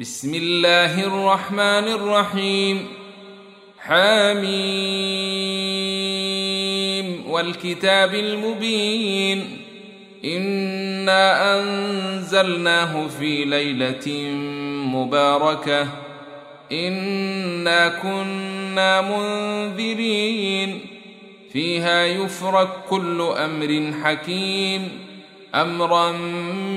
بسم الله الرحمن الرحيم. حميم والكتاب المبين. إنا أنزلناه في ليلة مباركة. إنا كنا منذرين. فيها يفرق كل أمر حكيم. أمرا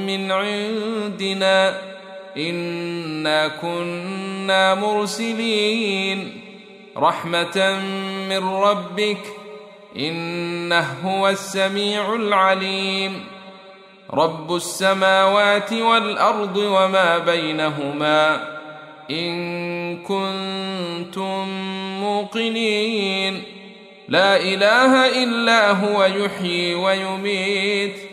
من عندنا. انا كنا مرسلين رحمه من ربك انه هو السميع العليم رب السماوات والارض وما بينهما ان كنتم موقنين لا اله الا هو يحيي ويميت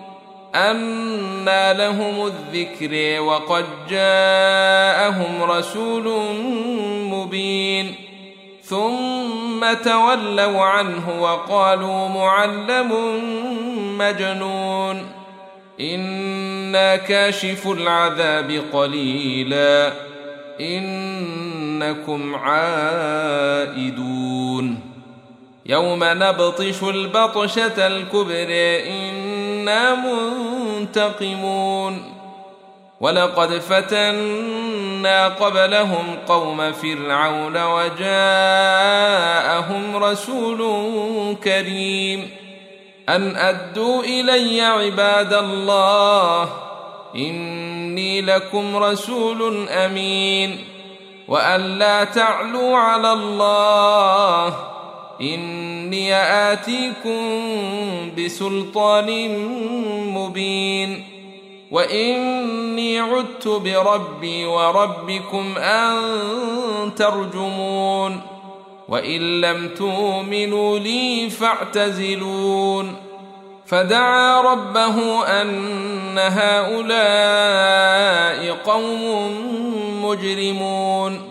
أنى لهم الذكر وقد جاءهم رسول مبين ثم تولوا عنه وقالوا معلم مجنون أنا كاشف العذاب قليلا انكم عائدون يوم نبطش البطشه الكبر إنا منتقمون. ولقد فتنا قبلهم قوم فرعون وجاءهم رسول كريم. أن أدوا إلي عباد الله إني لكم رسول أمين. وأن لا تعلوا على الله إني آتيكم بسلطان مبين وإني عدت بربي وربكم أن ترجمون وإن لم تؤمنوا لي فاعتزلون فدعا ربه أن هؤلاء قوم مجرمون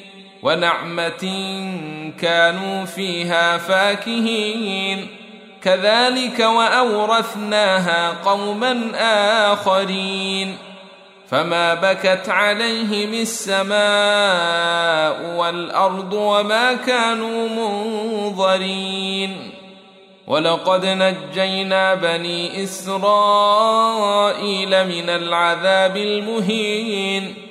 ونعمة كانوا فيها فاكهين. كذلك وأورثناها قوما آخرين. فما بكت عليهم السماء والأرض وما كانوا منظرين. ولقد نجينا بني إسرائيل من العذاب المهين.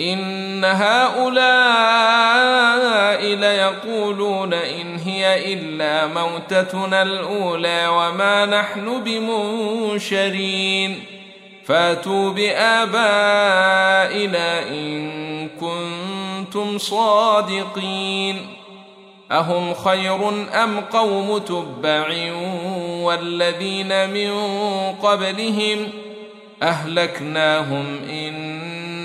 إن هؤلاء ليقولون إن هي إلا موتتنا الأولى وما نحن بمنشرين. فاتوا بآبائنا إن كنتم صادقين. أهم خير أم قوم تبع والذين من قبلهم أهلكناهم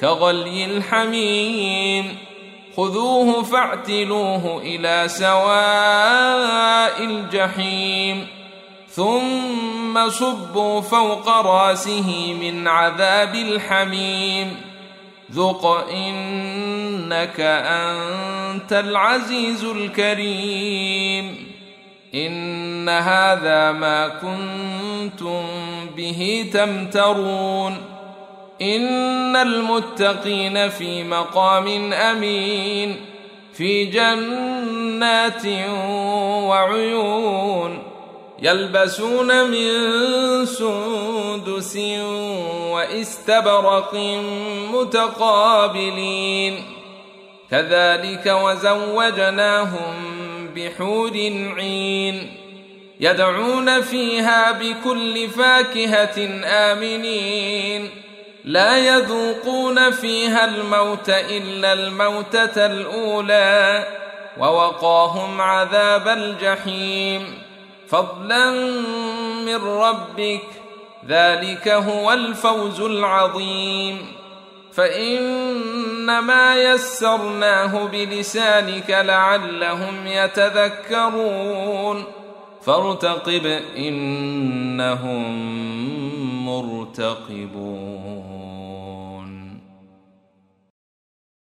كغلي الحميم. خذوه فاعتلوه إلى سواء الجحيم. ثم صبوا فوق رأسه من عذاب الحميم. ذق إنك أنت العزيز الكريم. إن هذا ما كنتم به تمترون. إن المتقين في مقام أمين في جنات وعيون يلبسون من سندس واستبرق متقابلين. كذلك وزوجناهم بحور عين يدعون فيها بكل فاكهة آمنين. لا يذوقون فيها الموت إلا الموتة الأولى ووقاهم عذاب الجحيم. فضلا من ربك ذلك هو الفوز العظيم. فإنما يسرناه بلسانك لعلهم يتذكرون. فارتقب إنهم مرتقبون